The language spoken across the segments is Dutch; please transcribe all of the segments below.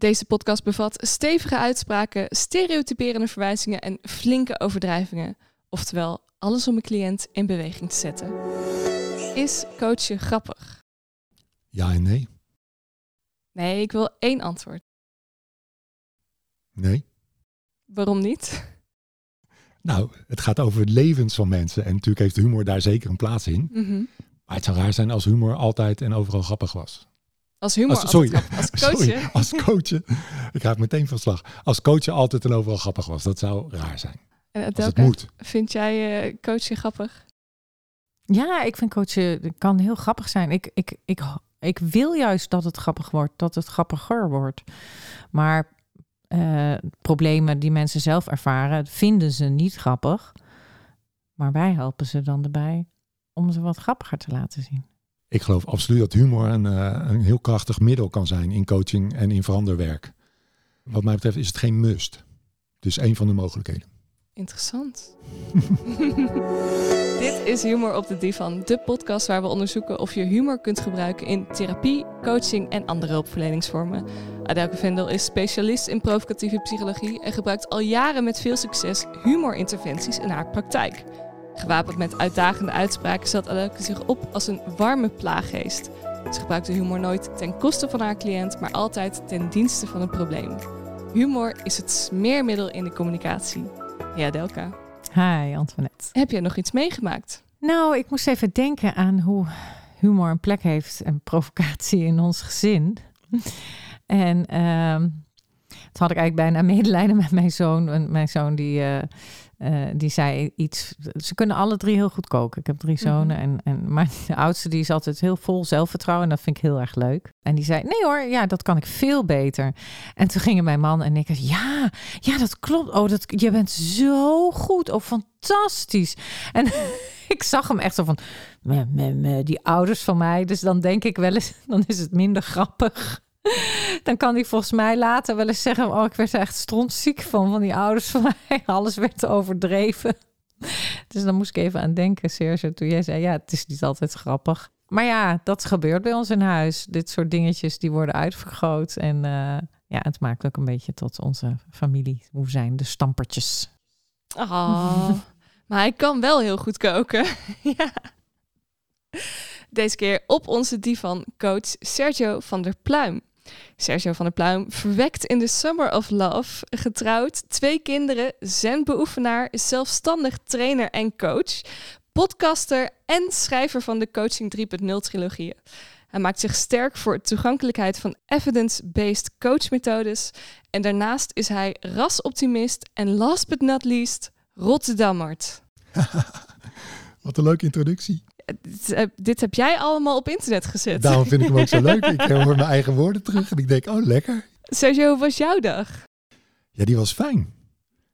Deze podcast bevat stevige uitspraken, stereotyperende verwijzingen en flinke overdrijvingen. Oftewel, alles om een cliënt in beweging te zetten. Is coachen grappig? Ja en nee. Nee, ik wil één antwoord. Nee. Waarom niet? Nou, het gaat over levens van mensen. En natuurlijk heeft humor daar zeker een plaats in. Mhm. Maar het zou raar zijn als humor altijd en overal grappig was. Als humor, Als, sorry, altijd als coachen. Ik raak meteen van slag. Als coachen altijd en overal grappig was. Dat zou raar zijn. En Als het Adelka, moet. vind jij eh coachen grappig? Ja, ik vind coachen kan heel grappig zijn. Ik, ik, ik, ik wil juist dat het grappig wordt, dat het grappiger wordt. Maar eh, problemen die mensen zelf ervaren, vinden ze niet grappig. Maar wij helpen ze dan erbij om ze wat grappiger te laten zien. Ik geloof absoluut dat humor een, eh, een heel krachtig middel kan zijn in coaching en in veranderwerk. Wat mij betreft is het geen must. Is een van de mogelijkheden. Interessant. Dit is Humor op de Divan, de podcast waar we onderzoeken of je humor kunt gebruiken in therapie, coaching en andere hulpverleningsvormen. Adelke Vendel is specialist in provocatieve psychologie en gebruikt al jaren met veel succes humorinterventies in haar praktijk. Gewapend met uitdagende uitspraken stelt Adelke zich op als een warme plaaggeest. Ze gebruikt de humor nooit ten koste van haar cliënt, maar altijd ten dienste van het probleem. Humor is het smeermiddel in de communicatie. Ja, Adelka. Hi, Antoinette. Heb jij nog iets meegemaakt? Nou, ik moest even denken aan hoe humor een plek heeft en provocatie in ons gezin. En ehm toen had ik eigenlijk bijna medelijden met mijn zoon. En mijn zoon die, eh, eh, die zei iets. Ze kunnen alle drie heel goed koken. Ik heb drie zonen. en, en, maar de oudste die is altijd heel vol zelfvertrouwen. En dat vind ik heel erg leuk. En die zei, nee hoor, ja, dat kan ik veel beter. En toen gingen mijn man en ik, ja, ja, dat klopt. Oh, dat, je bent zo goed. Oh, fantastisch. En ik zag hem echt zo van, die ouders van mij. Dus dan denk ik wel eens, dan is het minder grappig. Dan kan hij volgens mij later wel eens zeggen: Oh, ik werd er echt strontziek van, van die ouders van mij. Alles werd overdreven. Dus dan moest ik even aan denken, Serge, toen jij zei: Ja, het is niet altijd grappig. Maar ja, dat gebeurt bij ons in huis. Dit soort dingetjes die worden uitvergroot. En eh, ja, het maakt ook een beetje tot onze familie. Hoe zijn de stampertjes? Oh, maar hij kan wel heel goed koken. ja. Deze keer op onze divan coach Sergio van der Pluim. Sergio van der Pluim verwekt in de Summer of Love, getrouwd, twee kinderen, zenbeoefenaar, zelfstandig trainer en coach, podcaster en schrijver van de Coaching 3.0 trilogieën. Hij maakt zich sterk voor toegankelijkheid van evidence-based coachmethodes en daarnaast is hij rasoptimist en last but not least Rotterdammert. Wat een leuke introductie. Dit, eh, dit heb jij allemaal op internet gezet. Daarom vind ik hem ook zo leuk. Ik hoor mijn eigen woorden terug en ik denk, oh lekker. Sergio, hoe was jouw dag? Ja, die was fijn.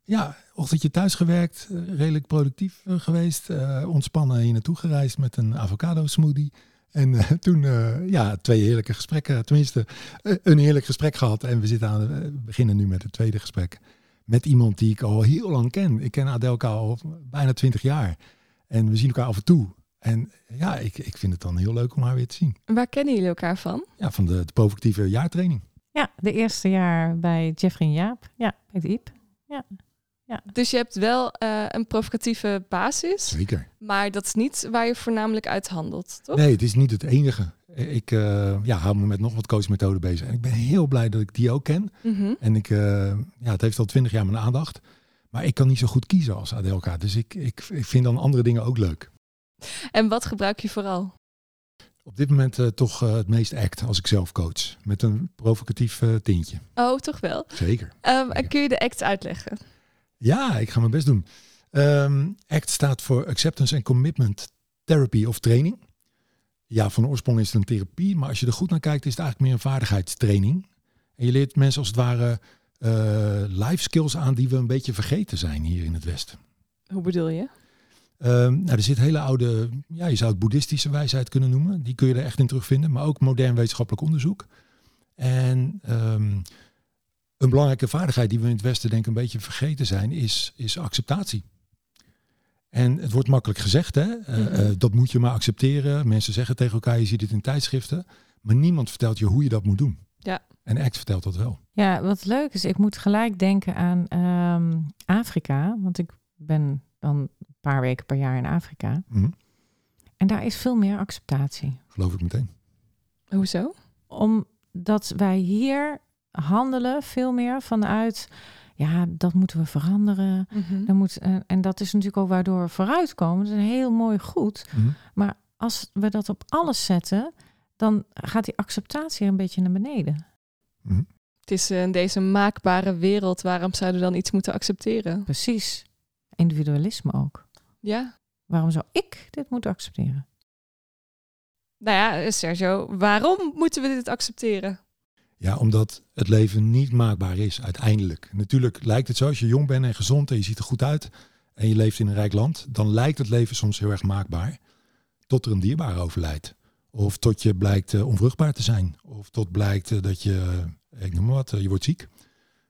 Ja, ochtendje thuis gewerkt, eh, redelijk productief eh, geweest. eh, ontspannen hier naartoe gereisd met een avocado smoothie. En toen, ja, twee heerlijke gesprekken. Tenminste, een heerlijk gesprek gehad. En we zitten aan, we beginnen nu met het tweede gesprek. Met iemand die ik al heel lang ken. Ik ken Adelka al bijna twintig jaar. En we zien elkaar af en toe. En ja, ik, ik vind het dan heel leuk om haar weer te zien. Waar kennen jullie elkaar van? Ja, van de, de provocatieve jaartraining. Ja, de eerste jaar bij Jeffrey en Jaap. Ja, met Iep. Dus je hebt wel eh, een provocatieve basis, Zeker. maar dat is niet waar je voornamelijk uit handelt, toch? Nee, het is niet het enige. Ik eh, ja, hou me met nog wat coachmethoden bezig. En ik ben heel blij dat ik die ook ken. Mhm. En ik, eh, ja, het heeft al twintig jaar mijn aandacht. Maar ik kan niet zo goed kiezen als Adelka. Dus ik, ik, ik vind dan andere dingen ook leuk. En wat gebruik je vooral? Op dit moment eh, toch eh, het meest act als ik zelf coach. Met een provocatief eh, tintje. Oh, toch wel. Zeker. Ehm, en kun je de act uitleggen? Ja, ik ga mijn best doen. Ehm, ACT staat voor Acceptance and Commitment Therapy of Training. Ja, van oorsprong is het een therapie, maar als je er goed naar kijkt, is het eigenlijk meer een vaardigheidstraining. En je leert mensen als het ware eh, life skills aan die we een beetje vergeten zijn hier in het Westen. Hoe bedoel je? Ehm, nou, er zit hele oude, ja, je zou het boeddhistische wijsheid kunnen noemen. Die kun je er echt in terugvinden, maar ook modern wetenschappelijk onderzoek. En ehm, een belangrijke vaardigheid die we in het Westen denk ik een beetje vergeten zijn, is, is acceptatie. En het wordt makkelijk gezegd, hè? Eh, Mhm. eh, dat moet je maar accepteren. Mensen zeggen tegen elkaar, je ziet het in tijdschriften. Maar niemand vertelt je hoe je dat moet doen. Ja. En ACT vertelt dat wel. Ja, wat leuk is, ik moet gelijk denken aan ehm, Afrika. Want ik ben dan een paar weken per jaar in Afrika. Mhm. En daar is veel meer acceptatie. Geloof ik meteen. Hoezo? Omdat wij hier handelen veel meer vanuit, ja, dat moeten we veranderen. Mhm. Dan moet, eh, en dat is natuurlijk ook waardoor we vooruitkomen. Dat is een heel mooi goed. Mhm. Als we dat op alles zetten, dan gaat die acceptatie een beetje naar beneden. Mhm. Het is eh, in deze maakbare wereld, waarom zouden we dan iets moeten accepteren? Precies. Individualisme ook. Ja. Waarom zou ik dit moeten accepteren? Nou ja, eh, Sergio, waarom moeten we dit accepteren? Ja, omdat het leven niet maakbaar is uiteindelijk. Natuurlijk lijkt het zo, als je jong bent en gezond en je ziet er goed uit en je leeft in een rijk land, dan lijkt het leven soms heel erg maakbaar. Tot er een dierbare overlijdt. Of tot je blijkt eh, onvruchtbaar te zijn. Of tot blijkt eh, dat je, ik noem maar wat, je wordt ziek.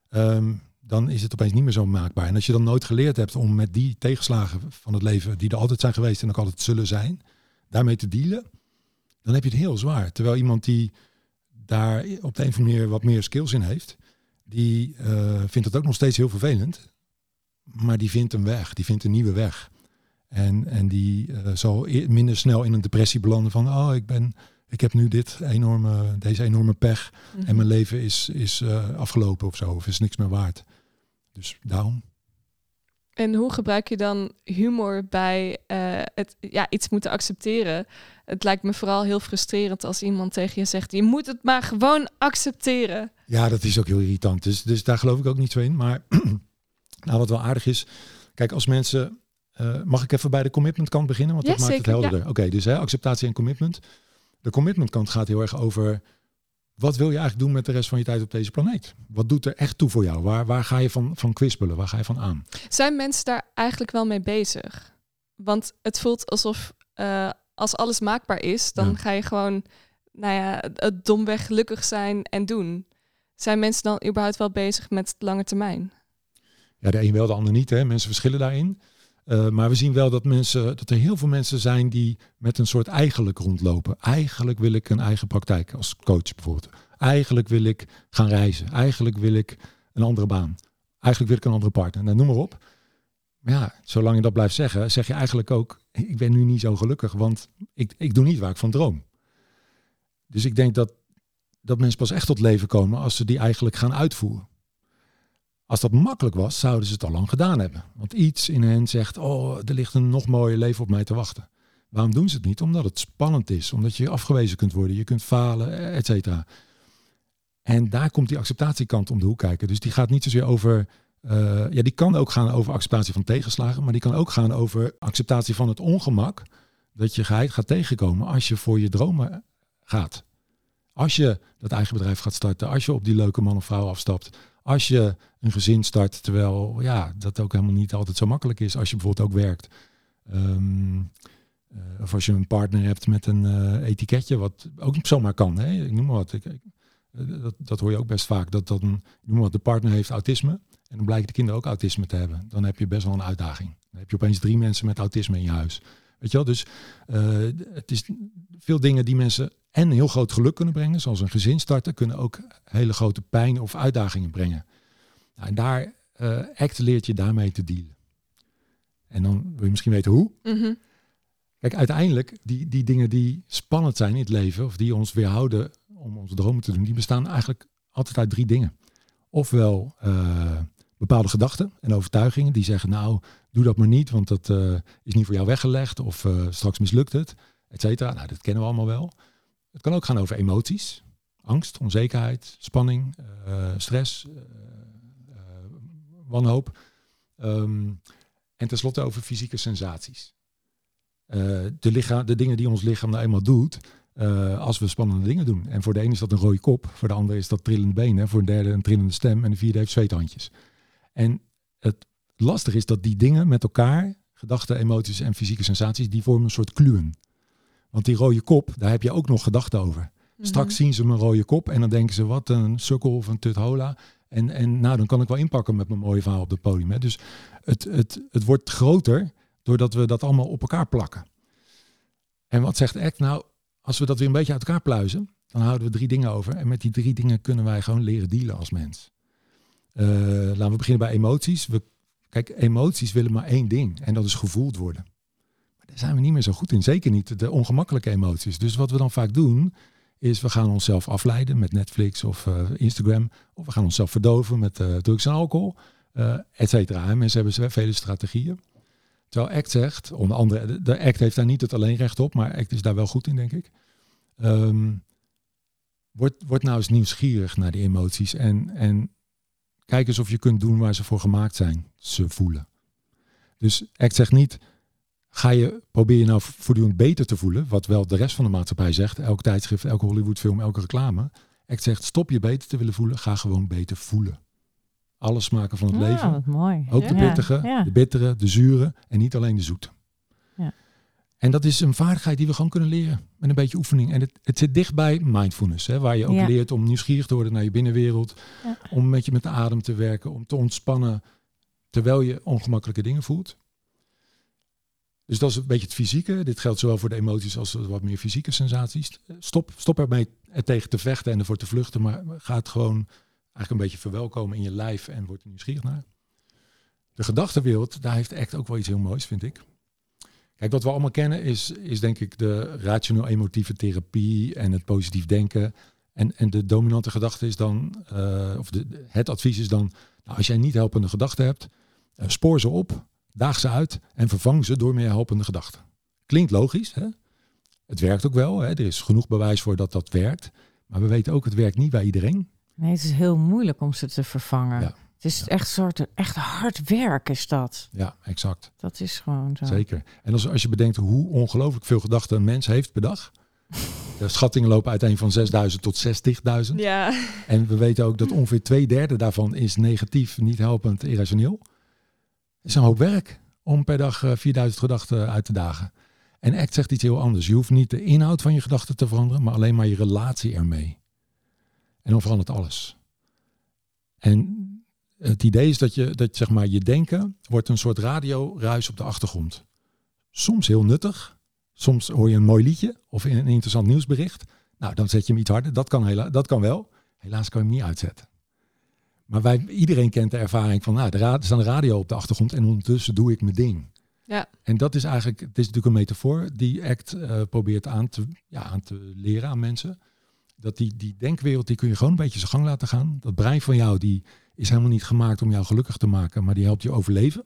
Ehm, dan is het opeens niet meer zo maakbaar. En als je dan nooit geleerd hebt om met die tegenslagen van het leven, die er altijd zijn geweest en ook altijd zullen zijn, daarmee te dealen, dan heb je het heel zwaar. Terwijl iemand die daar op de een of andere manier wat meer skills in heeft, die eh, vindt het ook nog steeds heel vervelend. Maar die vindt een weg, die vindt een nieuwe weg. En, en die eh, zal e- minder snel in een depressie belanden van, oh, ik, ben, ik heb nu dit enorme, deze enorme pech en mijn leven is, is eh, afgelopen of zo, of is niks meer waard. Dus daarom. En hoe gebruik je dan humor bij eh, het ja, iets moeten accepteren? Het lijkt me vooral heel frustrerend als iemand tegen je zegt: je moet het maar gewoon accepteren. Ja, dat is ook heel irritant. Dus, dus daar geloof ik ook niet zo in. Maar nou, wat wel aardig is, kijk, als mensen. eh, mag ik even bij de commitment kant beginnen? Want Ja, dat maakt het helderder. Oké, dus hè, acceptatie en commitment. De commitment kant gaat heel erg over. Wat wil je eigenlijk doen met de rest van je tijd op deze planeet? Wat doet er echt toe voor jou? Waar, waar ga je van, van kwispelen? Waar ga je van aan? Zijn mensen daar eigenlijk wel mee bezig? Want het voelt alsof eh, als alles maakbaar is, dan Ja. ga je gewoon, nou ja, het domweg gelukkig zijn en doen. Zijn mensen dan überhaupt wel bezig met lange termijn? Ja, de een wel, de ander niet. Hè. Mensen verschillen daarin. Eh, maar we zien wel dat, mensen, dat er heel veel mensen zijn die met een soort eigenlijk rondlopen. Eigenlijk wil ik een eigen praktijk als coach bijvoorbeeld. Eigenlijk wil ik gaan reizen. Eigenlijk wil ik een andere baan. Eigenlijk wil ik een andere partner. Nou, noem maar op. Maar ja, zolang je dat blijft zeggen, zeg je eigenlijk ook, ik ben nu niet zo gelukkig, want ik, ik doe niet waar ik van droom. Dus ik denk dat, dat mensen pas echt tot leven komen als ze die eigenlijk gaan uitvoeren. Als dat makkelijk was, zouden ze het al lang gedaan hebben. Want iets in hen zegt, oh, er ligt een nog mooier leven op mij te wachten. Waarom doen ze het niet? Omdat het spannend is. Omdat je afgewezen kunt worden. Je kunt falen, et cetera. En daar komt die acceptatiekant om de hoek kijken. Dus die gaat niet zozeer over... eh, ja, die kan ook gaan over acceptatie van tegenslagen. Maar die kan ook gaan over acceptatie van het ongemak. Dat je geheid gaat tegenkomen als je voor je dromen gaat. Als je dat eigen bedrijf gaat starten. Als je op die leuke man of vrouw afstapt. Als je een gezin start, terwijl ja, dat ook helemaal niet altijd zo makkelijk is als je bijvoorbeeld ook werkt. Ehm, eh, of als je een partner hebt met een eh, etiketje, wat ook zomaar kan. Hè? Ik noem maar wat. Ik, eh, dat, dat hoor je ook best vaak. Dat, dat een, noem maar wat, de partner heeft autisme. En dan blijken de kinderen ook autisme te hebben. Dan heb je best wel een uitdaging. Dan heb je opeens drie mensen met autisme in je huis. Weet je wel? Dus eh, het is veel dingen die mensen en heel groot geluk kunnen brengen, zoals een gezin starten, kunnen ook hele grote pijn of uitdagingen brengen. Nou, en daar eh ACT leert je daarmee te dealen. En dan wil je misschien weten hoe. Mhm. Kijk, uiteindelijk, die, die dingen die spannend zijn in het leven, of die ons weerhouden om onze dromen te doen, die bestaan eigenlijk altijd uit drie dingen. Ofwel eh, bepaalde gedachten en overtuigingen die zeggen, nou, doe dat maar niet, want dat eh, is niet voor jou weggelegd, of eh, straks mislukt het, et cetera. Nou, dat kennen we allemaal wel. Het kan ook gaan over emoties, angst, onzekerheid, spanning, eh, stress, wanhoop. Ehm, en tenslotte over fysieke sensaties. De, lichaam, de dingen die ons lichaam nou eenmaal doet als we spannende dingen doen. En voor de ene is dat een rode kop, voor de ander is dat trillende benen, voor een derde een trillende stem en de vierde heeft zweethandjes. En het lastige is dat die dingen met elkaar, gedachten, emoties en fysieke sensaties, die vormen een soort kluwen. Want die rode kop, daar heb je ook nog gedachten over. Straks zien ze mijn rode kop en dan denken ze wat een sukkel of een tuthola. En, en nou, dan kan ik wel inpakken met mijn mooie verhaal op het podium. Hè. Dus het, het, het wordt groter doordat we dat allemaal op elkaar plakken. En wat zegt ACT? Nou, als we dat weer een beetje uit elkaar pluizen, dan houden we drie dingen over. En met die drie dingen kunnen wij gewoon leren dealen als mens. Uh, laten we beginnen bij emoties. We, kijk, emoties willen maar één ding. En dat is gevoeld worden. Maar daar zijn we niet meer zo goed in. Zeker niet de ongemakkelijke emoties. Dus wat we dan vaak doen, is we gaan onszelf afleiden met Netflix of uh, Instagram. Of we gaan onszelf verdoven met uh, drugs en alcohol, et cetera. Mensen hebben vele strategieën. Terwijl ACT zegt, onder andere, de ACT heeft daar niet het alleen recht op, maar ACT is daar wel goed in, denk ik. Um, word, word nou eens nieuwsgierig naar die emoties en, en kijk eens of je kunt doen waar ze voor gemaakt zijn. Ze voelen. Dus ACT zegt niet, ga je, probeer je nou voortdurend beter te voelen, wat wel de rest van de maatschappij zegt, elk tijdschrift, elke Hollywoodfilm, elke reclame. ACT zegt, stop je beter te willen voelen, ga gewoon beter voelen. Alle smaken van het Ah, leven. Ook de pittige, ja. de bittere, de zure en niet alleen de zoete. En dat is een vaardigheid die we gewoon kunnen leren met een beetje oefening. En het, het zit dicht bij mindfulness, hè, waar je ook Ja. leert om nieuwsgierig te worden naar je binnenwereld, Ja. om een beetje met de adem te werken, om te ontspannen terwijl je ongemakkelijke dingen voelt. Dus dat is een beetje het fysieke. Dit geldt zowel voor de emoties als wat meer fysieke sensaties. Stop, stop ermee er tegen te vechten en ervoor te vluchten, maar ga het gewoon eigenlijk een beetje verwelkomen in je lijf en word er nieuwsgierig naar. De gedachtenwereld, daar heeft ACT ook wel iets heel moois, vind ik. Kijk, wat we allemaal kennen is, is denk ik de rationeel-emotieve therapie en het positief denken. En, en de dominante gedachte is dan, eh, of de, het advies is dan, nou, als jij niet helpende gedachten hebt, eh, spoor ze op, daag ze uit en vervang ze door meer helpende gedachten. Klinkt logisch, hè? Het werkt ook wel, hè? er is genoeg bewijs voor dat dat werkt. Maar we weten ook, het werkt niet bij iedereen. Nee, het is heel moeilijk om ze te vervangen. Ja. Het is echt soort echt hard werk is dat. Ja, exact. Dat is gewoon zo. Zeker. En als, als je bedenkt hoe ongelooflijk veel gedachten een mens heeft per dag. De schattingen lopen uiteen van 6000 tot 60.000. Ja. En we weten ook dat ongeveer twee derde daarvan is negatief, niet helpend, irrationeel. Het is een hoop werk om per dag eh, 4000 gedachten uit te dagen. En ACT zegt iets heel anders. Je hoeft niet de inhoud van je gedachten te veranderen, maar alleen maar je relatie ermee. En dan verandert alles. En het idee is dat je, dat zeg maar, je denken wordt een soort radioruis op de achtergrond. Soms heel nuttig. Soms hoor je een mooi liedje of een een interessant nieuwsbericht. Nou, dan zet je hem iets harder. Dat kan, hela dat kan wel. Helaas kan je hem niet uitzetten. Maar wij, iedereen kent de ervaring van, nou, er staat een radio op de achtergrond en ondertussen doe ik mijn ding. Ja. En dat is eigenlijk, het is natuurlijk een metafoor die ACT eh, probeert aan te, ja, aan te leren aan mensen. Dat die, die denkwereld, die kun je gewoon een beetje zijn gang laten gaan. Dat brein van jou, die is helemaal niet gemaakt om jou gelukkig te maken, maar die helpt je overleven.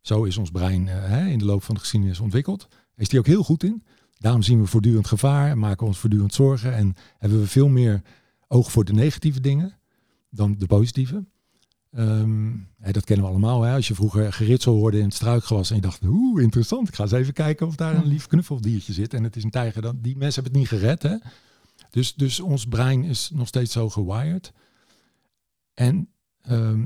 Zo is ons brein eh, hè, in de loop van de geschiedenis ontwikkeld. Is die ook heel goed in. Daarom zien we voortdurend gevaar en maken ons voortdurend zorgen. En hebben we veel meer oog voor de negatieve dingen dan de positieve. Ehm, hè, dat kennen we allemaal. Hè? Als je vroeger geritsel hoorde in het struikgewas en je dacht, oeh, interessant. Ik ga eens even kijken of daar een lief knuffeldiertje zit. En het is een tijger. Dan, die mensen hebben het niet gered. Hè? Dus, dus ons brein is nog steeds zo gewired. En ehm,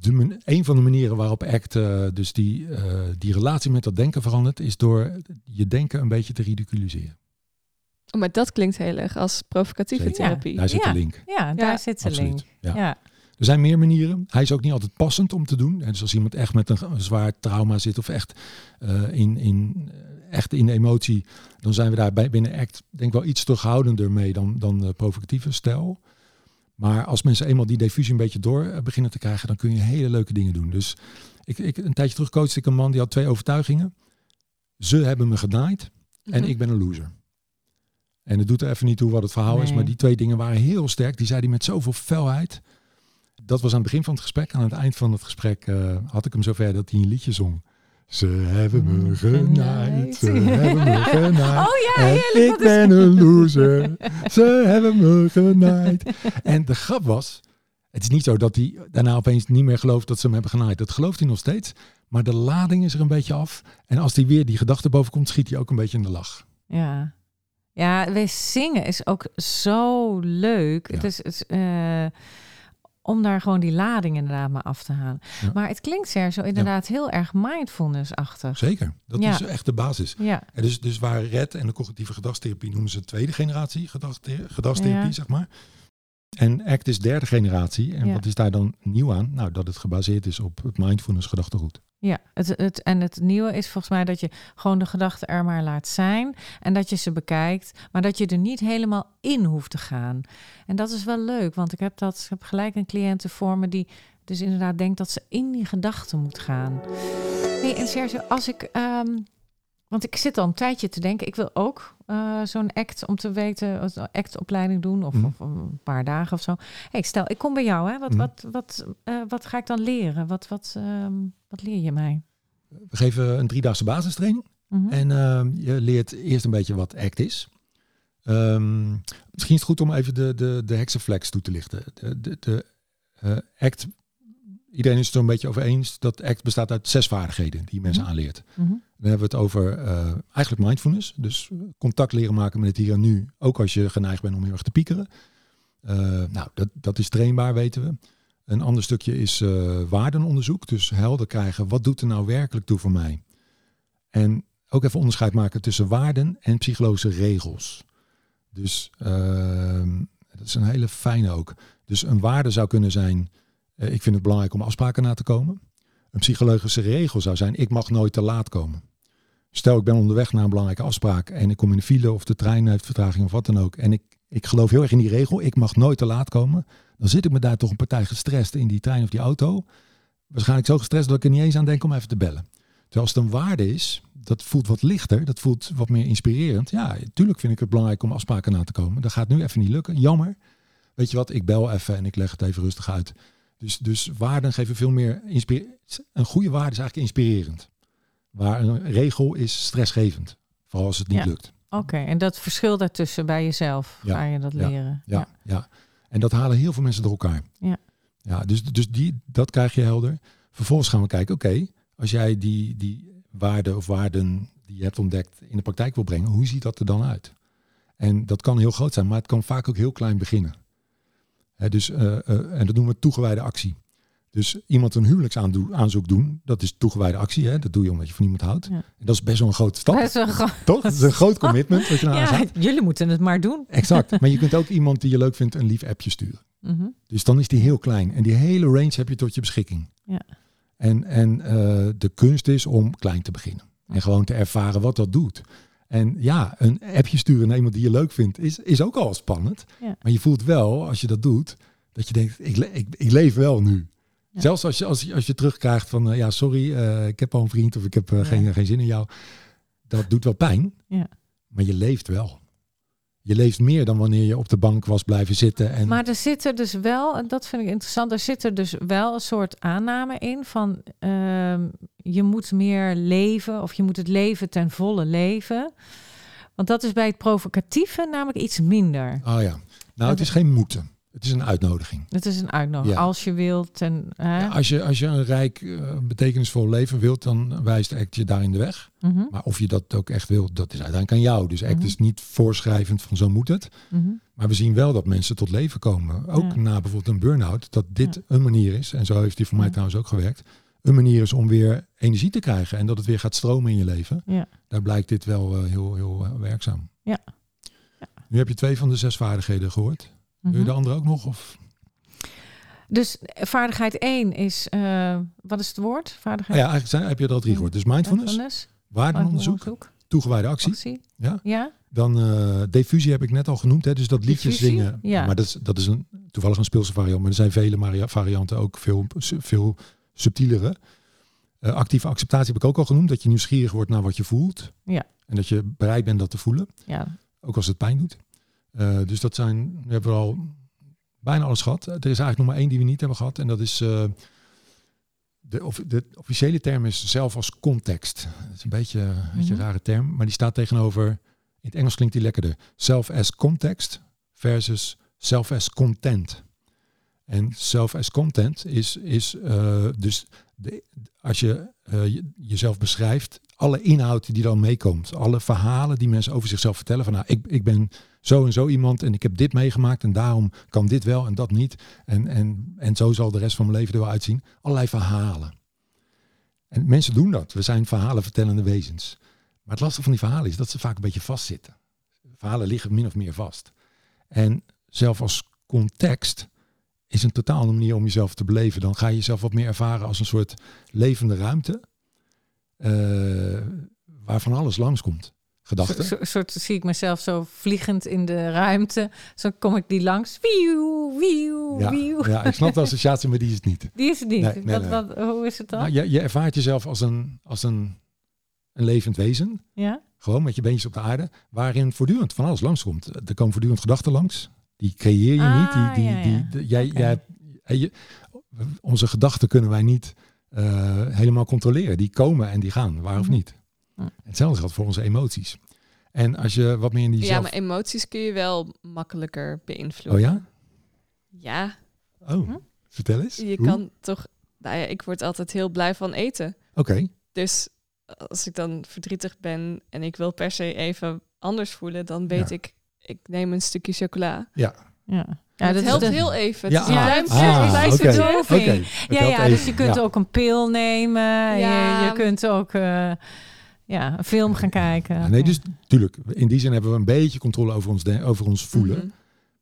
de, een van de manieren waarop ACT eh, dus die, eh, die relatie met dat denken verandert, is door je denken een beetje te ridiculiseren. Oh, maar dat klinkt heel erg als provocatieve Zeker. therapie. Daar zit Ja. de link. Ja, daar Ja, zit de absoluut. link. Ja. Er zijn meer manieren. Hij is ook niet altijd passend om te doen. En dus als iemand echt met een, zwaar trauma zit of echt, eh, in, in, eh, echt in de emotie, dan zijn we daar bij, binnen ACT denk ik wel iets terughoudender mee dan, dan de provocatieve stijl. Maar als mensen eenmaal die diffusie een beetje door eh, beginnen te krijgen, dan kun je hele leuke dingen doen. Dus ik, ik, een tijdje terug coachte ik een man die had twee overtuigingen. Ze hebben me genaaid en Mhm. ik ben een loser. En het doet er even niet toe wat het verhaal is, maar die twee dingen waren heel sterk. Die zei hij met zoveel felheid. Dat was aan het begin van het gesprek. Aan het eind van het gesprek eh, had ik hem zover dat hij een liedje zong. Ze hebben me genaaid, ze hebben me genaaid. Oh ja, heerlijk. ik ben een loser, ze hebben me genaaid. En de grap was, het is niet zo dat hij daarna opeens niet meer gelooft dat ze hem hebben genaaid. Dat gelooft hij nog steeds. Maar de lading is er een beetje af. En als hij weer die gedachte boven komt, schiet hij ook een beetje in de lach. Ja. Ja, wij zingen is ook zo leuk. Ja. Het is, het is, eh, om daar gewoon die lading inderdaad maar af te halen. Ja. Maar het klinkt Sergio inderdaad heel erg mindfulness-achtig. Zeker, dat Ja. is echt de basis. Ja, En dus, dus waar RED en de cognitieve gedragstherapie noemen ze tweede generatie gedragsthe- gedragstherapie, zeg maar. En ACT is derde generatie. En Ja. wat is daar dan nieuw aan? Nou, dat het gebaseerd is op het mindfulness gedachtegoed. Ja, het, het, en het nieuwe is volgens mij dat je gewoon de gedachten er maar laat zijn. En dat je ze bekijkt, maar dat je er niet helemaal in hoeft te gaan. En dat is wel leuk, want ik heb, dat, ik heb gelijk een cliënte voor me die dus inderdaad denkt dat ze in die gedachten moet gaan. Hey, en Sergio, als ik. ehm, want ik zit al een tijdje te denken, ik wil ook eh, zo'n act om te weten, actopleiding doen of, Mhm. of een paar dagen of zo. Hey, stel, ik kom bij jou, hè? Wat, Mhm. wat, wat, eh, wat ga ik dan leren? Wat, wat, ehm, wat leer je mij? We geven een driedaagse basistraining. Mhm. En ehm, je leert eerst een beetje wat ACT is. Ehm, misschien is het goed om even de, de, de hexaflex toe te lichten. De, de, de eh, ACT, iedereen is het er een beetje over eens dat ACT bestaat uit zes vaardigheden die je mensen aanleert. Mhm. Dan hebben we het over eh, eigenlijk mindfulness. Dus contact leren maken met het hier en nu. Ook als je geneigd bent om heel erg te piekeren. Eh, nou, dat, dat is trainbaar, weten we. Een ander stukje is eh, waardenonderzoek. Dus helder krijgen, wat doet er nou werkelijk toe voor mij? En ook even onderscheid maken tussen waarden en psychologische regels. Dus ehm, dat is een hele fijne ook. Dus een waarde zou kunnen zijn, ik vind het belangrijk om afspraken na te komen. Een psychologische regel zou zijn, ik mag nooit te laat komen. Stel, ik ben onderweg naar een belangrijke afspraak en ik kom in de file of de trein heeft vertraging of wat dan ook. En ik, ik geloof heel erg in die regel, ik mag nooit te laat komen. Dan zit ik me daar toch een partij gestrest in die trein of die auto. Waarschijnlijk zo gestrest dat ik er niet eens aan denk om even te bellen. Terwijl als het een waarde is, dat voelt wat lichter, dat voelt wat meer inspirerend. Ja, natuurlijk vind ik het belangrijk om afspraken na te komen. Dat gaat nu even niet lukken, jammer. Weet je wat, ik bel even en ik leg het even rustig uit. Dus, dus waarden geven veel meer. Een goede waarde is eigenlijk inspirerend. Waar een regel is stressgevend. Vooral als het niet Ja. lukt. Oké, en dat verschil daartussen bij jezelf, Ja, ga je dat leren? Ja, ja. En dat halen heel veel mensen door elkaar. Ja. Ja, dus, dus die, dat krijg je helder. Vervolgens gaan we kijken, oké, als jij die, die waarden of waarden die je hebt ontdekt in de praktijk wil brengen, hoe ziet dat er dan uit? En dat kan heel groot zijn, maar het kan vaak ook heel klein beginnen. Dus, eh, eh, en dat noemen we toegewijde actie. Dus iemand een huwelijksaanzoek doen, dat is toegewijde actie. Hè? Dat doe je omdat je van iemand houdt. Ja. En dat is best wel een grote stap, is wel toch? Dat is een groot commitment wat je nou ja, jullie moeten het maar doen. Exact. Maar je kunt ook iemand die je leuk vindt een lief appje sturen. Mhm. Dus dan is die heel klein. En die hele range heb je tot je beschikking. Ja. En, en eh, de kunst is om klein te beginnen. En gewoon te ervaren wat dat doet. En ja, een appje sturen naar iemand die je leuk vindt, is, is ook al spannend. Ja. Maar je voelt wel, als je dat doet, dat je denkt, ik, le- ik, ik leef wel nu. Ja. Zelfs als je, als, je, als je terugkrijgt van, eh, ja, sorry, eh, ik heb al een vriend of ik heb eh, Ja. geen, geen zin in jou. Dat doet wel pijn, Ja. maar je leeft wel. Je leeft meer dan wanneer je op de bank was blijven zitten. En, Maar er zit er dus wel, en dat vind ik interessant, er zit er dus wel een soort aanname in van ehm, je moet meer leven of je moet het leven ten volle leven. Want dat is bij het provocatieve namelijk iets minder. Oh ja. Nou, het is geen moeten. Het is een uitnodiging. Het is een uitnodiging. Ja. Als je wilt. En, hè? Ja, als, je, als je een rijk, eh, betekenisvol leven wilt, dan wijst ACT je daarin de weg. Mhm, Maar of je dat ook echt wilt, dat is uiteindelijk aan jou. Dus ACT Mhm. is niet voorschrijvend van zo moet het. mhm. Maar we zien wel dat mensen tot leven komen. Ook Ja. na bijvoorbeeld een burn-out. Dat dit een manier is, en zo heeft die voor mij trouwens ook gewerkt. Een manier is om weer energie te krijgen. En dat het weer gaat stromen in je leven. Ja. Daar blijkt dit wel eh, heel, heel eh, werkzaam. Ja. Nu heb je twee van de zes vaardigheden gehoord. Wil je Mhm. de andere ook nog? Of? Dus vaardigheid 1 is, eh, wat is het woord? Ah Vaardigheid ja, eigenlijk zijn, heb je er al drie gehoord. Dus mindfulness, mindfulness, waardenonderzoek, onderzoek, toegewijde actie. actie. Ja. Ja, Dan eh diffusie heb ik net al genoemd. Hè? Dus dat liedjes Diffusie? zingen. Ja. Maar dat is, dat is een, toevallig een speelse variant. Maar er zijn vele varianten ook veel, veel subtielere. Eh, actieve acceptatie heb ik ook al genoemd. Dat je nieuwsgierig wordt naar wat je voelt. Ja. En dat je bereid bent dat te voelen. ja. Ook als het pijn doet. Eh, dus dat zijn, we hebben al bijna alles gehad. Er is eigenlijk nog maar één die we niet hebben gehad. En dat is, eh, de, of, de officiële term is zelf als context. Dat is een beetje, een beetje een Mhm. rare term. Maar die staat tegenover, in het Engels klinkt die lekkerder. Self as context versus self as content. En self as content is, is eh, dus de, als je je- jezelf beschrijft, alle inhoud die dan meekomt, alle verhalen die mensen over zichzelf vertellen, van nou, ik, ik ben zo en zo iemand en ik heb dit meegemaakt en daarom kan dit wel en dat niet. En, en, en zo zal de rest van mijn leven er wel uitzien. Allerlei verhalen. En mensen doen dat. We zijn verhalen vertellende wezens. Maar het lastige van die verhalen is dat ze vaak een beetje vastzitten. Verhalen liggen min of meer vast. En zelf als context is een totaal andere manier om jezelf te beleven. Dan ga je jezelf wat meer ervaren als een soort levende ruimte. Eh, waarvan alles langskomt. Gedachten. Zo, soort zie ik mezelf zo vliegend in de ruimte. Zo kom ik die langs. Wieuw, wieuw, Ja, wieuw. ja, ik snap de associatie, maar die is het niet. Die is het niet. Nee, nee, wat, nee. Wat, hoe is het dan? Nou, je, je ervaart jezelf als een, als een, een levend wezen. ja? Gewoon met je beentjes op de aarde. Waarin voortdurend van alles langskomt. Er komen voortdurend gedachten langs. Die creëer je Ah, niet. Die, die, ja, ja. die, de- jij, jij, onze gedachten kunnen wij niet helemaal controleren. Die komen en die gaan, waar of Mhm. niet. Hetzelfde geldt voor onze emoties. En als je wat meer in die Ja, zelf... maar emoties kun je wel makkelijker beïnvloeden. Oh ja? Ja, Oh, Hm? vertel eens. je Hoe? kan toch... Nou ja, ik word altijd heel blij van eten. Oké, Dus als ik dan verdrietig ben en ik wil per se even anders voelen, dan weet Ja. ik, ik neem een stukje chocola. Ja. Ja, Ja, dat helpt de- heel even. Ja, het is een ah, ah, het Ja, helpt ja, dus even. je kunt Ja. ook een pil nemen. Ja. Je, je kunt ook eh, ja, een film gaan kijken. Ja, nee, dus tuurlijk, in die zin hebben we een beetje controle over ons, over ons voelen. Mhm.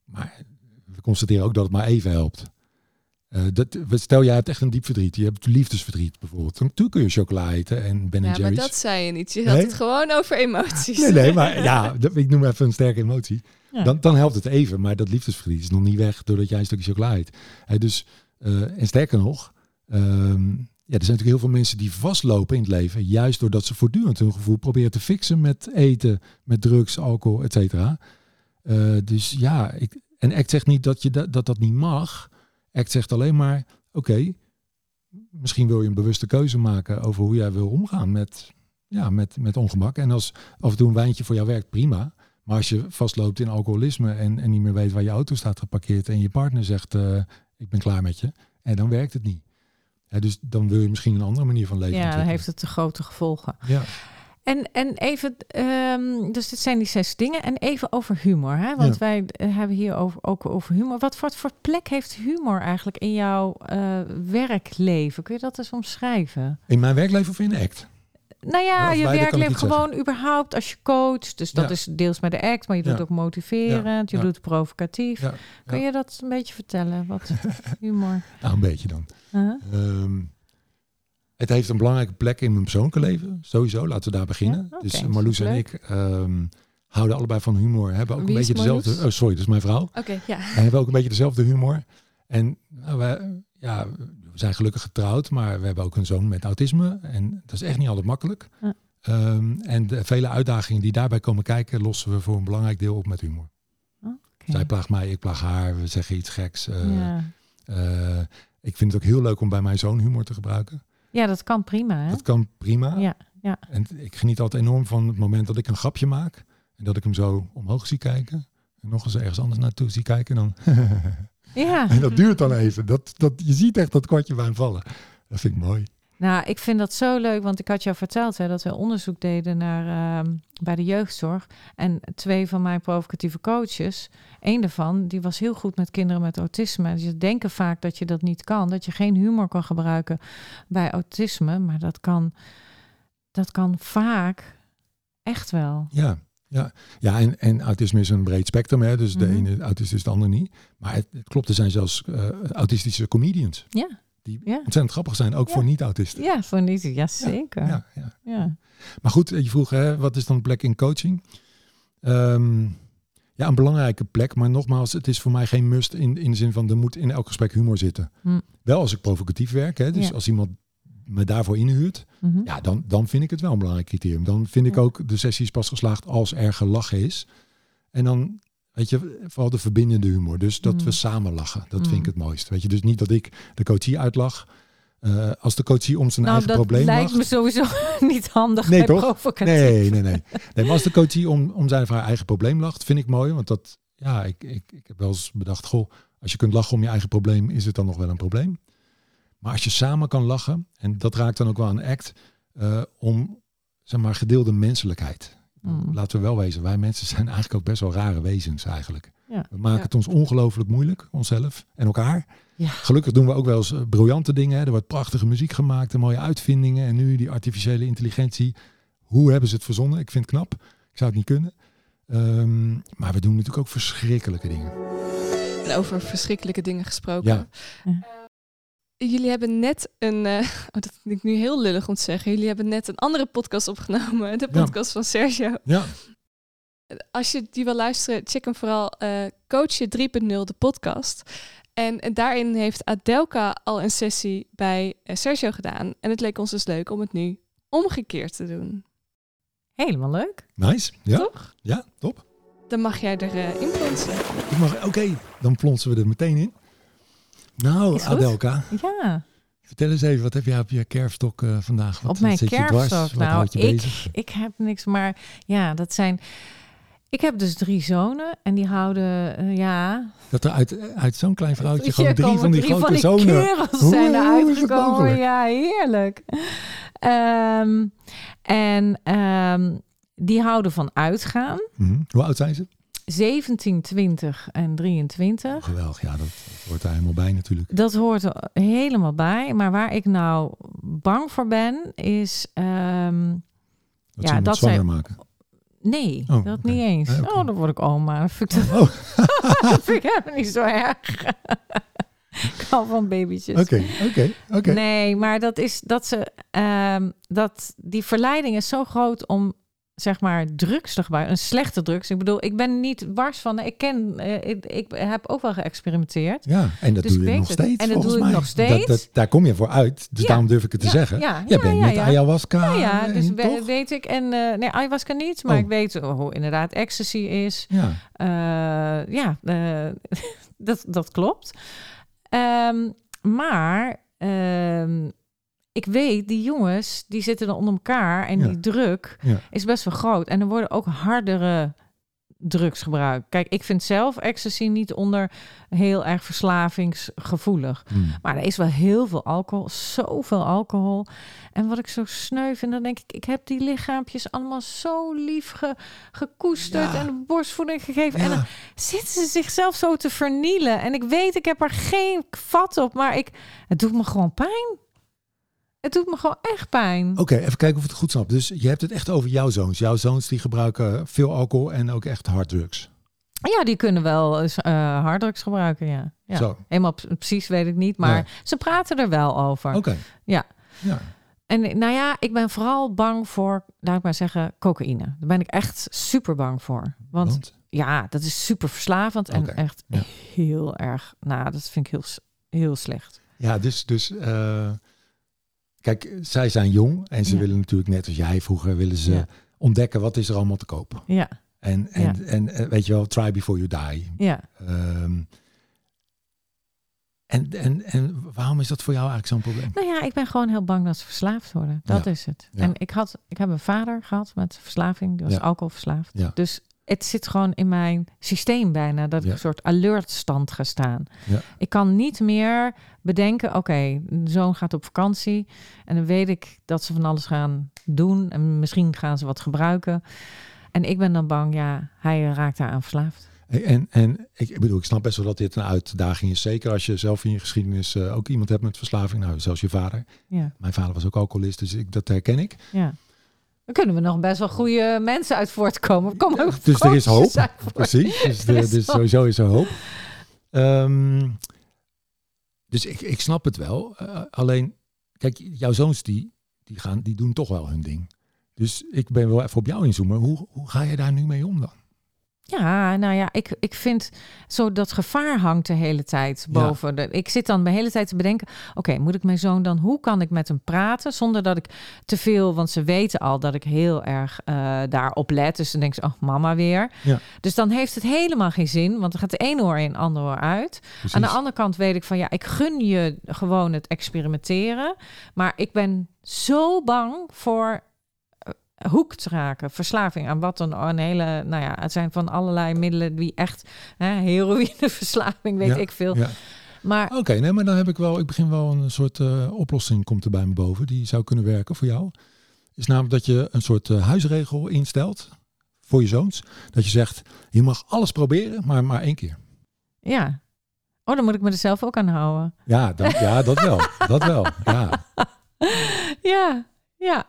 Maar we constateren ook dat het maar even helpt. Eh, dat, stel, jij hebt echt een diep verdriet. Je hebt liefdesverdriet bijvoorbeeld. Dan toen kun je chocola eten en Ben Ja, maar Jerry's. dat zei je niet. Je had Nee? het gewoon over emoties. Nee, nee, maar ja, dat- ik noem even een sterke emotie. Ja. Dan, dan helpt het even, maar dat liefdesverdriet is nog niet weg doordat jij een stukje chocola eet. Hè, dus, eh, en sterker nog, ehm, ja, er zijn natuurlijk heel veel mensen die vastlopen in het leven, juist doordat ze voortdurend hun gevoel proberen te fixen met eten, met drugs, alcohol, et cetera. Eh, dus ja, ik, en ACT zegt niet dat, je dat, dat dat niet mag. ACT zegt alleen maar, oké, misschien wil je een bewuste keuze maken over hoe jij wil omgaan met, ja, met, met ongemak. En als af en toe een wijntje voor jou werkt, prima. Maar als je vastloopt in alcoholisme en, en niet meer weet waar je auto staat geparkeerd en je partner zegt, eh, ik ben klaar met je, en dan werkt het niet. Ja, dus dan wil je misschien een andere manier van leven. Ja, dan heeft het te grote gevolgen. Ja. En, en even, ehm, dus dit zijn die zes dingen. En even over humor. Hè? Want Ja. wij eh, hebben hier over, ook over humor. Wat voor, voor plek heeft humor eigenlijk in jouw eh, werkleven? Kun je dat eens omschrijven? In mijn werkleven of in act? Nou Ja, je werkleven gewoon überhaupt als je coacht. Dus dat Ja. is deels met de act, maar je doet Ja. ook motiverend. Je doet provocatief. Kun je dat een beetje vertellen? Wat humor? Nou, een beetje dan. Huh? Ehm, het heeft een belangrijke plek in mijn persoonlijke leven. Sowieso, laten we daar beginnen. Ja, dus Marloes en ik ehm, houden allebei van humor. Hebben ook Wie een beetje dezelfde... Oh, sorry, dat is mijn vrouw. Oké, ja. We hebben ook een beetje dezelfde humor. En nou, we, ja, we zijn gelukkig getrouwd, maar we hebben ook een zoon met autisme. En dat is echt niet altijd makkelijk. Ja. Ehm, en de vele uitdagingen die daarbij komen kijken, lossen we voor een belangrijk deel op met humor. Zij plaagt mij, ik plaag haar. We zeggen iets geks. eh, ja. eh, ik vind het ook heel leuk om bij mijn zoon humor te gebruiken. Ja, dat kan prima. Hè? Dat kan prima. Ja, ja. En ik geniet altijd enorm van het moment dat ik een grapje maak. En dat ik hem zo omhoog zie kijken. En nog eens ergens anders naartoe zie kijken. Dan ja. en dat duurt dan even. Dat, dat, je ziet echt dat kwartje bij hem vallen. Dat vind ik mooi. Nou, ik vind dat zo leuk, want ik had jou verteld hè, dat we onderzoek deden naar, ehm, bij de jeugdzorg. En twee van mijn provocatieve coaches, één daarvan, die was heel goed met kinderen met autisme. Dus ze denken vaak dat je dat niet kan, dat je geen humor kan gebruiken bij autisme. Maar dat kan, dat kan vaak echt wel. Ja, ja. ja en, en autisme is een breed spectrum. Hè? Dus de Mhm. ene autist is de ander niet. Maar het, het klopt, er zijn zelfs eh, autistische comedians. Ja. Die Ja. ontzettend grappig zijn, ook Ja. voor niet-autisten. Ja, voor niet. Ja, zeker. Ja. Ja, ja. Maar goed, je vroeg, hè, wat is dan plek in coaching? Ehm, ja, een belangrijke plek. Maar nogmaals, het is voor mij geen must in, in de zin van er moet in elk gesprek humor zitten. Hm. Wel als ik provocatief werk, hè, dus als iemand me daarvoor inhuurt, Mhm. ja, dan, dan vind ik het wel een belangrijk criterium. Dan vind ik ook de sessie is pas geslaagd als er gelachen is. En dan, weet je, vooral de verbindende humor. Dus dat Mm. we samen lachen. Dat vind ik Mm. het mooist. Weet je, dus niet dat ik de coachie uitlach. Eh, als de coachie om zijn Nou, eigen dat probleem lijkt lacht. me sowieso niet handig Nee, toch? Nee, nee, nee. nee maar als de coachie om, om zijn of haar eigen probleem lacht, vind ik mooi. Want dat, ja, ik, ik, ik heb wel eens bedacht, goh, als je kunt lachen om je eigen probleem, is het dan nog wel een probleem. Maar als je samen kan lachen, en dat raakt dan ook wel aan act, eh, om, zeg maar, gedeelde menselijkheid. Mm. Laten we wel wezen, wij mensen zijn eigenlijk ook best wel rare wezens eigenlijk. Ja. We maken Ja. het ons ongelooflijk moeilijk, onszelf en elkaar. Ja. Gelukkig doen we ook wel eens eh, briljante dingen. Hè. Er wordt prachtige muziek gemaakt en mooie uitvindingen. En nu die artificiële intelligentie. Hoe hebben ze het verzonnen? Ik vind het knap. Ik zou het niet kunnen. Ehm, maar we doen natuurlijk ook verschrikkelijke dingen. En over verschrikkelijke dingen gesproken. Ja. Jullie hebben net een, eh, oh, dat vind ik nu heel lullig om te zeggen. Jullie hebben net een andere podcast opgenomen. De Ja. podcast van Sergio. Ja, Als je die wil luisteren, check hem vooral eh Coach 3.0, de podcast. En, en daarin heeft Adelka al een sessie bij eh, Sergio gedaan. En het leek ons dus leuk om het nu omgekeerd te doen. Helemaal leuk. nice. Ja, Toch? ja top. Dan mag jij erin in plonsen. Ik mag- Oké, dan plonsen we er meteen in. Nou. Adelka, Ja, vertel eens even, wat heb jij op je kerfstok eh, vandaag? Wat, op mijn wat zit je dwars? kerfstok. Wat Nou, je ik, bezig? ik heb niks, maar ja, dat zijn... Ik heb dus drie zonen en die houden, eh, ja... Dat er uit, uit zo'n klein vrouwtje gewoon drie van die drie grote van die zonen. Hoe- zijn er uitgekomen. Ja, heerlijk. Ehm, en ehm, die houden van uitgaan. Mhm. Hoe oud zijn ze? 17, 20 en 23. Geweldig, ja, dat, hoort daar helemaal bij natuurlijk. Dat hoort er helemaal bij. Maar waar ik nou bang voor ben, is... ehm, Dat Ja, dat zwanger zijn- maken. nee, Oh, dat niet eens. Nee. Oh, dan word ik oma. Dat vind ik, Oh, dat vind ik helemaal niet zo erg. ik hou van babytjes. oké, oké, oké. Nee, maar dat is dat ze ehm, dat die verleiding is zo groot om zeg maar drugs te gebruiken, een slechte drugs. Ik bedoel, ik ben niet wars van. Ik ken, eh, ik, ik heb ook wel geëxperimenteerd. Ja, en dat Dus doe je nog het. steeds. En dat doe ik mij. nog steeds. Dat, dat, daar kom je voor uit, dus Ja. daarom durf ik het te Ja, zeggen. Ja, Jij ja, bent ja, met ja. ayahuasca. Ja, dus toch? weet ik. En eh nee, ayahuasca niet, maar Oh. ik weet hoe inderdaad ecstasy is. Ja, Eh, ja, dat, dat klopt. Ehm, maar ehm, ik weet, die jongens, die zitten dan onder elkaar en Ja. die druk ja. is best wel groot. En er worden ook hardere drugs gebruikt. Kijk, ik vind zelf ecstasy niet onder heel erg verslavingsgevoelig. Hmm. Maar er is wel heel veel alcohol, zoveel alcohol. En wat ik zo sneu vind, dan denk ik, ik heb die lichaampjes allemaal zo lief ge- gekoesterd Ja. en borstvoeding gegeven. En dan zitten ze zichzelf zo te vernielen. En ik weet, ik heb er geen vat op, maar ik, het doet me gewoon pijn. Het doet me gewoon echt pijn. Oké, even kijken of ik het goed snap. Dus je hebt het echt over jouw zoons. Jouw zoons die gebruiken veel alcohol en ook echt harddrugs. Ja, die kunnen wel eh harddrugs gebruiken, ja. ja. Zo, Helemaal precies weet ik niet, maar Nee. ze praten er wel over. oké. Ja. Ja, En nou ja, ik ben vooral bang voor, laat ik maar zeggen, cocaïne. Daar ben ik echt super bang voor. Want want? ja, dat is super verslavend en echt ja. heel erg, nou, dat vind ik heel, heel slecht. Ja, dus, dus eh, kijk, zij zijn jong en ze Ja. willen natuurlijk net als jij vroeger willen ze Ja. ontdekken wat is er allemaal te koop. Ja, En, en, en eh, weet je wel, try before you die. ja. Ehm, en, en, en waarom is dat voor jou eigenlijk zo'n probleem? Nou ja, ik ben gewoon heel bang dat ze verslaafd worden. Dat Ja. is het. Ja. En ik, had, ik heb een vader gehad met verslaving. Die was alcoholverslaafd. Ja. Dus het zit gewoon in mijn systeem bijna. Dat ik een soort alertstand ga staan. Ja. Ik kan niet meer bedenken, oké, een zoon gaat op vakantie. En dan weet ik dat ze van alles gaan doen. En misschien gaan ze wat gebruiken. En ik ben dan bang, ja, hij raakt daar aan verslaafd. En, en ik, ik bedoel, ik snap best wel dat dit een uitdaging is. Zeker als je zelf in je geschiedenis eh, ook iemand hebt met verslaving. Nou, zelfs je vader. Ja, Mijn vader was ook alcoholist, dus ik, dat herken ik. ja. Dan kunnen we nog best wel goede mensen uit voortkomen. Komen ook Dus er is hoop. Precies, dus, Er is dus sowieso is er hoop. Ehm, dus ik, ik snap het wel. Eh, alleen, kijk, jouw zoons die, die, gaan, die doen toch wel hun ding. Dus ik ben wel even op jou inzoomen. Hoe, hoe ga je daar nu mee om dan? Ja, nou ja, ik, ik vind zo dat gevaar hangt de hele tijd boven. De, ik zit dan de hele tijd te bedenken: oké, moet ik mijn zoon dan, hoe kan ik met hem praten zonder dat ik te veel, want ze weten al dat ik heel erg eh, daarop let. Dus dan denk ze: oh, mama weer. Ja. Dus dan heeft het helemaal geen zin, want dan gaat de ene oor in, de andere oor uit. Precies. Aan de andere kant weet ik van ja, ik gun je gewoon het experimenteren. Maar ik ben zo bang voor hoek te raken, verslaving aan wat dan een hele, nou ja, het zijn van allerlei middelen die echt, hè, heroïneverslaving, weet Ja, ik veel. Ja. Maar Oké, nee, maar dan heb ik wel, ik begin wel een soort eh, oplossing komt er bij me boven. Die zou kunnen werken voor jou. Is namelijk dat je een soort eh, huisregel instelt voor je zoons. Dat je zegt, je mag alles proberen, maar maar één keer. ja, oh, dan moet ik me er zelf ook aan houden. Ja, dat, ja, dat wel. Dat wel. Ja. Ja, ja,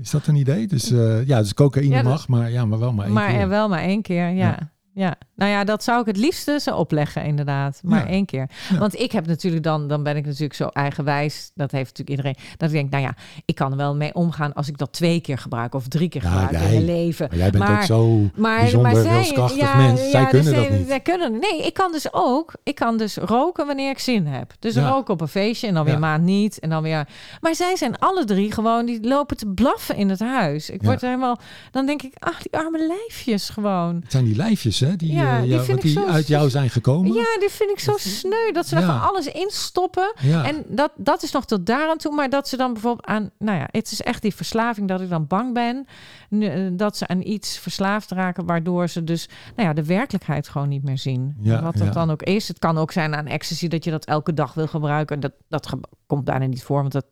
Is dat een idee? Dus eh, ja, dus cocaïne Ja, dat- mag, maar ja, maar wel maar één maar keer. er wel maar één keer, ja. Ja. Nou ja, dat zou ik het liefste ze opleggen, inderdaad. Maar Ja. één keer. Ja. Want ik heb natuurlijk dan, dan ben ik natuurlijk zo eigenwijs. Dat heeft natuurlijk iedereen. Dat ik denk, nou ja, ik kan er wel mee omgaan als ik dat twee keer gebruik of drie keer Ja, gebruik in jij- mijn leven. Maar jij bent Maar- ook zo Maar, bijzonder maar zij, wilskrachtig ja, mens. Zij kunnen dus dat zij- niet. zij kunnen, nee, ik kan dus ook. Ik kan dus roken wanneer ik zin heb. Dus roken op een feestje en dan weer maand niet. En dan weer. Maar zij zijn alle drie gewoon, die lopen te blaffen in het huis. Ik word helemaal. Dan denk ik, ach, die arme lijfjes gewoon. Het zijn die lijfjes, hè? Die, Ja, eh, die jou- vind ik zo- uit jou zijn gekomen. Ja, die vind ik zo sneu dat ze er Ja. van alles in stoppen. Ja. En dat, dat is nog tot daar aan toe. Maar dat ze dan bijvoorbeeld aan... Nou ja, het is echt die verslaving dat ik dan bang ben. eh, Dat ze aan iets verslaafd raken... waardoor ze dus nou ja, de werkelijkheid gewoon niet meer zien. Ja, Wat dat dan ook is. Het kan ook zijn aan ecstasy dat je dat elke dag wil gebruiken. Dat, dat ge- komt bijna niet voor, want dat...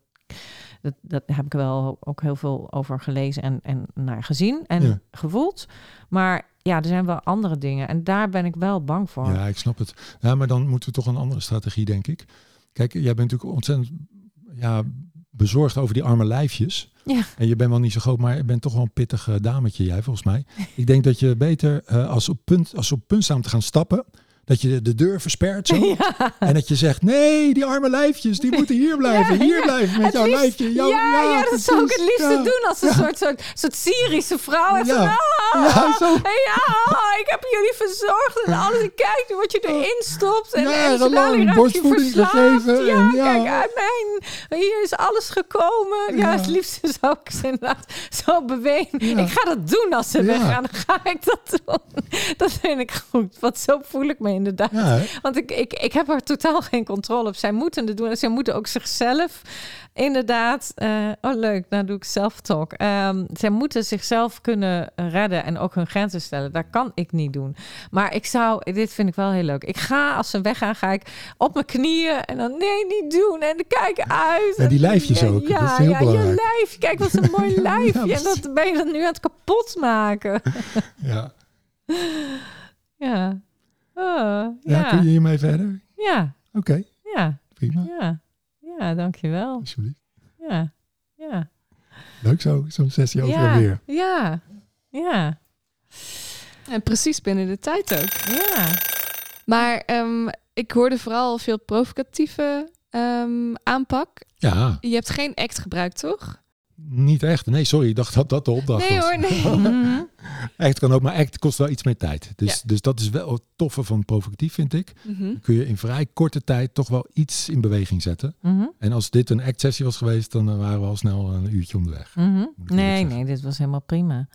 Dat, dat heb ik wel ook heel veel over gelezen en, en nou, gezien en Ja. gevoeld. Maar ja, er zijn wel andere dingen. En daar ben ik wel bang voor. Ja, ik snap het. Ja, maar dan moeten we toch een andere strategie, denk ik. Kijk, jij bent natuurlijk ontzettend ja, bezorgd over die arme lijfjes. Ja. En je bent wel niet zo groot, maar je bent toch wel een pittig dametje, jij volgens mij. Ik denk dat je beter, eh, als, op punt, als op punt staan te gaan stappen, dat je de, de deur verspert zo. Ja. En dat je zegt, nee, die arme lijfjes, die moeten hier blijven. Ja, hier ja. blijven met Het jouw liefst- lijfje. Jouw- ja, ja, dat zou ik het liefste doen als een soort, soort, soort Syrische vrouw. Ja. zo, ah, zo. ik heb jullie verzorgd en alles. En kijk wat je erin stopt. En, en raakt je borstvoeding gegeven Ja, en ja. kijk uit mijn... Hier is alles gekomen. Ja, het liefste zou ik ze inderdaad zo bewegen. Ik ga dat doen als ze weggaan. Dan ga ik dat doen. Dat vind ik goed. Want zo voel ik me inderdaad. Ja? Want ik, ik, ik heb er totaal geen controle op. Zij moeten het doen. En zij moeten ook zichzelf inderdaad... eh, oh, leuk. Nou doe ik self-talk. Ehm, zij moeten zichzelf kunnen redden en ook hun grenzen stellen. Dat kan ik niet doen. Maar ik zou... Dit vind ik wel heel leuk. Ik ga, als ze weggaan, ga ik op mijn knieën en dan... Nee, niet doen. En kijk uit. Ja, die lijfjes ook. Ja, Dat is heel ja, belangrijk. je lijf. Kijk, wat een mooi lijfje. en dat ben je dan nu aan het kapot maken. Ja. ja. Oh, Ja, ja. kun je hiermee verder? Ja. Oké, Ja. prima. Ja, ja, dankjewel. Alsjeblieft. Ja, ja. Leuk zo, zo'n sessie over en Ja, weer. ja, ja, En precies binnen de tijd ook. ja. Maar ehm, ik hoorde vooral veel provocatieve ehm, aanpak. Ja, Je hebt geen act gebruikt, toch? Niet echt. Nee, sorry, ik dacht dat dat de opdracht Nee was. hoor, nee. Mhm. Act kan ook, maar act kost wel iets meer tijd. Dus, Ja. dus dat is wel het toffe van provocatief, vind ik. Mhm. Dan kun je in vrij korte tijd toch wel iets in beweging zetten. Mhm. En als dit een act-sessie was geweest, dan eh, waren we al snel een uurtje onderweg. Nee, nee, dit was helemaal prima.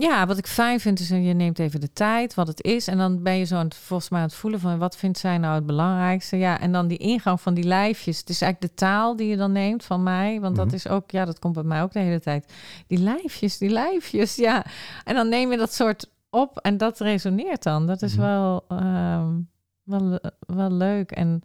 Ja, wat ik fijn vind is, dat je neemt even de tijd, wat het is. En dan ben je zo aan het, volgens mij aan het voelen van, wat vindt zij nou het belangrijkste? Ja, en dan die ingang van die lijfjes. Het is eigenlijk de taal die je dan neemt van mij. Want Mhm. dat is ook, ja, dat komt bij mij ook de hele tijd. Die lijfjes, die lijfjes, ja. En dan neem je dat soort op en dat resoneert dan. Dat is Mhm. wel, ehm, wel, wel leuk. En,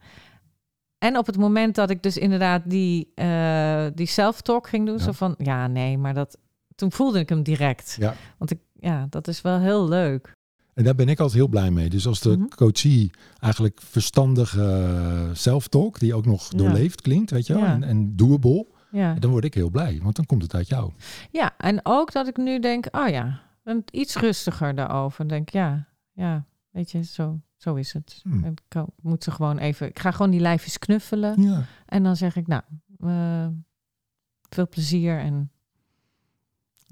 en op het moment dat ik dus inderdaad die, eh die self-talk ging doen, Ja. zo van, ja, nee, maar dat, toen voelde ik hem direct. Ja. Want ik, ja, dat is wel heel leuk. En daar ben ik altijd heel blij mee. Dus als de Mhm. coachie eigenlijk verstandige eh, self-talk, die ook nog Ja. doorleefd klinkt, weet je wel, Ja. en, en doable, Ja. dan word ik heel blij. Want dan komt het uit jou. ja, en ook dat ik nu denk, oh ja, ben iets rustiger daarover. Denk, ja, ja, weet je, zo, zo is het. Hmm. Ik kan- moet ze gewoon even, ik ga gewoon die lijfjes knuffelen. Ja. En dan zeg ik, nou, eh, veel plezier en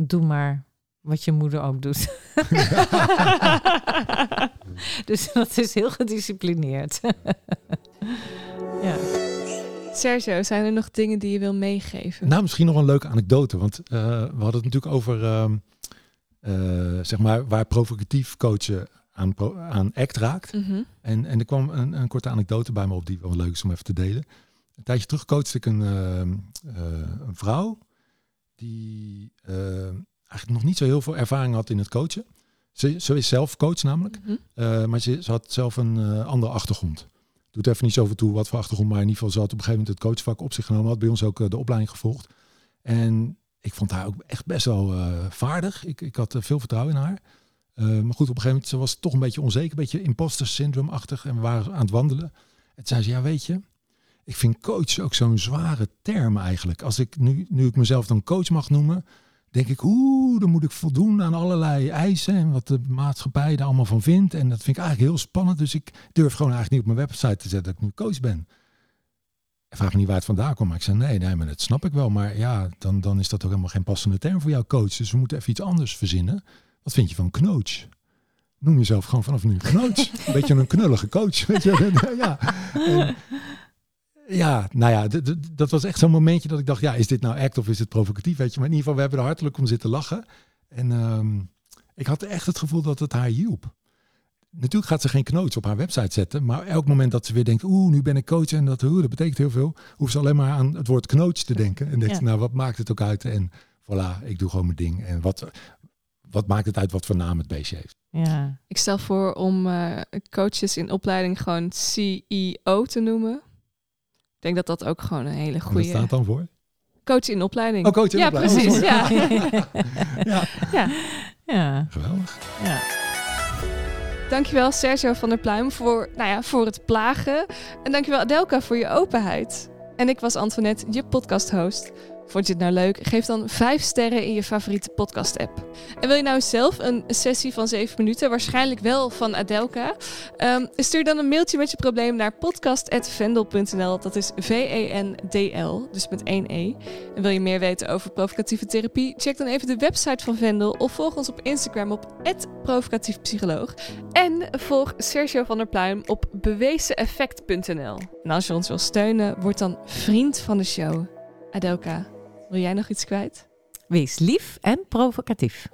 doe maar wat je moeder ook doet. dus dat is heel gedisciplineerd. ja. Sergio, zijn er nog dingen die je wil meegeven? Nou, misschien nog een leuke anekdote. Want eh, we hadden het natuurlijk over, ehm, eh, zeg maar, waar provocatief coachen aan, pro- aan act raakt. Mhm. En, en er kwam een, een korte anekdote bij me op die wel leuk is om even te delen. Een tijdje terug coachte ik een, ehm, eh, een vrouw die ehm, eigenlijk nog niet zo heel veel ervaring had in het coachen. Ze, ze is zelf coach namelijk, Mhm. eh, maar ze, ze had zelf een eh, andere achtergrond. Doet even niet zoveel toe wat voor achtergrond, maar in ieder geval ze had op een gegeven moment het coachvak op zich genomen. Had bij ons ook eh, de opleiding gevolgd. En ik vond haar ook echt best wel vaardig. Ik, ik had veel vertrouwen in haar. Maar goed, op een gegeven moment ze was toch een beetje onzeker, een beetje imposter syndrome-achtig. En we waren aan het wandelen. En toen zei ze, ja weet je, ik vind coach ook zo'n zware term eigenlijk. Als ik nu, nu ik mezelf dan coach mag noemen, denk ik, oeh, dan moet ik voldoen aan allerlei eisen en wat de maatschappij er allemaal van vindt. En dat vind ik eigenlijk heel spannend. Dus ik durf gewoon eigenlijk niet op mijn website te zetten dat ik nu coach ben. En vraag me niet waar het vandaan komt. Maar ik zei, nee, nee, maar dat snap ik wel. Maar ja, dan, dan is dat ook helemaal geen passende term voor jouw coach. Dus we moeten even iets anders verzinnen. Wat vind je van coach? Noem jezelf gewoon vanaf nu coach. Een beetje een knullige coach. Weet je? ja. En, ja, nou ja, dat was echt zo'n momentje dat ik dacht, ja, is dit nou act of is het provocatief? Weet je, maar in ieder geval, we hebben er hartelijk om zitten lachen. En ehm, ik had echt het gevoel dat het haar hielp. Natuurlijk gaat ze geen knoos op haar website zetten, maar elk moment dat ze weer denkt, oeh, nu ben ik coach en dat, dat betekent heel veel, hoeft ze alleen maar aan het woord knoos te denken. En denkt ze, nou, wat maakt het ook uit? En voilà, ik doe gewoon mijn ding. En wat, wat maakt het uit wat voor naam het beestje heeft? Ja. Ik stel voor om uh, coaches in opleiding gewoon CEO te noemen. Ik denk dat dat ook gewoon een hele goede... Wat staat dan voor? Coach in opleiding. Oh, coach in ja, opleiding. Precies, ja, ja. ja. ja. Geweldig. Ja. Dankjewel Sergio van der Pluim voor, nou ja, voor het plagen. En dankjewel Adelka voor je openheid. En ik was Antoinette, je podcast-host. Vond je het nou leuk? Geef dan 5 sterren in je favoriete podcast-app. En wil je nou zelf een sessie van 7 minuten? Waarschijnlijk wel van Adelka. Um, stuur dan een mailtje met je probleem naar podcast.vendel.nl. Dat is V-E-N-D-L, dus met 1 E. En wil je meer weten over provocatieve therapie? Check dan even de website van Vendel of volg ons op Instagram op provocatiefpsycholoog. En volg Sergio van der Pluim op bewezeneffect.nl. En als je ons wil steunen, word dan vriend van de show. Adelka, wil jij nog iets kwijt? Wees lief en provocatief.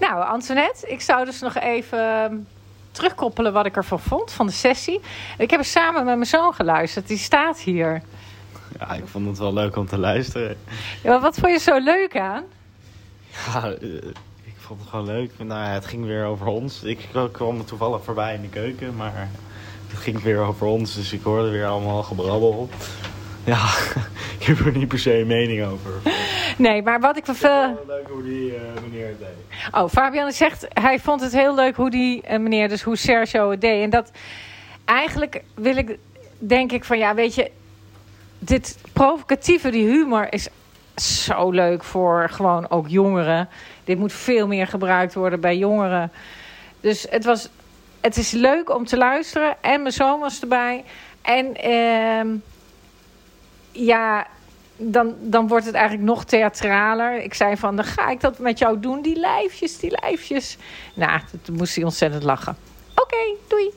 Nou, Antoinette, ik zou dus nog even ehm, terugkoppelen wat ik ervan vond van de sessie. Ik heb er samen met mijn zoon geluisterd. Die staat hier. Ja, ik vond het wel leuk om te luisteren. Ja, maar wat vond je zo leuk aan? Ja, eh, ik vond het gewoon leuk. Nou, het ging weer over ons. Ik kwam toevallig voorbij in de keuken, maar het ging weer over ons. Dus ik hoorde weer allemaal gebrabbel. Ja, ik heb er niet per se een mening over. Nee, maar wat ik wel veel... leuk hoe die uh, meneer het deed. Oh, Fabian zegt, hij vond het heel leuk hoe die uh, meneer, dus hoe Sergio het deed. En dat, eigenlijk wil ik, denk ik van, ja, weet je, dit provocatieve, die humor is zo leuk voor gewoon ook jongeren. Dit moet veel meer gebruikt worden bij jongeren. Dus het was, het is leuk om te luisteren. En mijn zoon was erbij. En... Uh, ja, dan, dan wordt het eigenlijk nog theatraler. Ik zei van, dan ga ik dat met jou doen, die lijfjes, die lijfjes. Nou, toen moest hij ontzettend lachen. Oké, doei.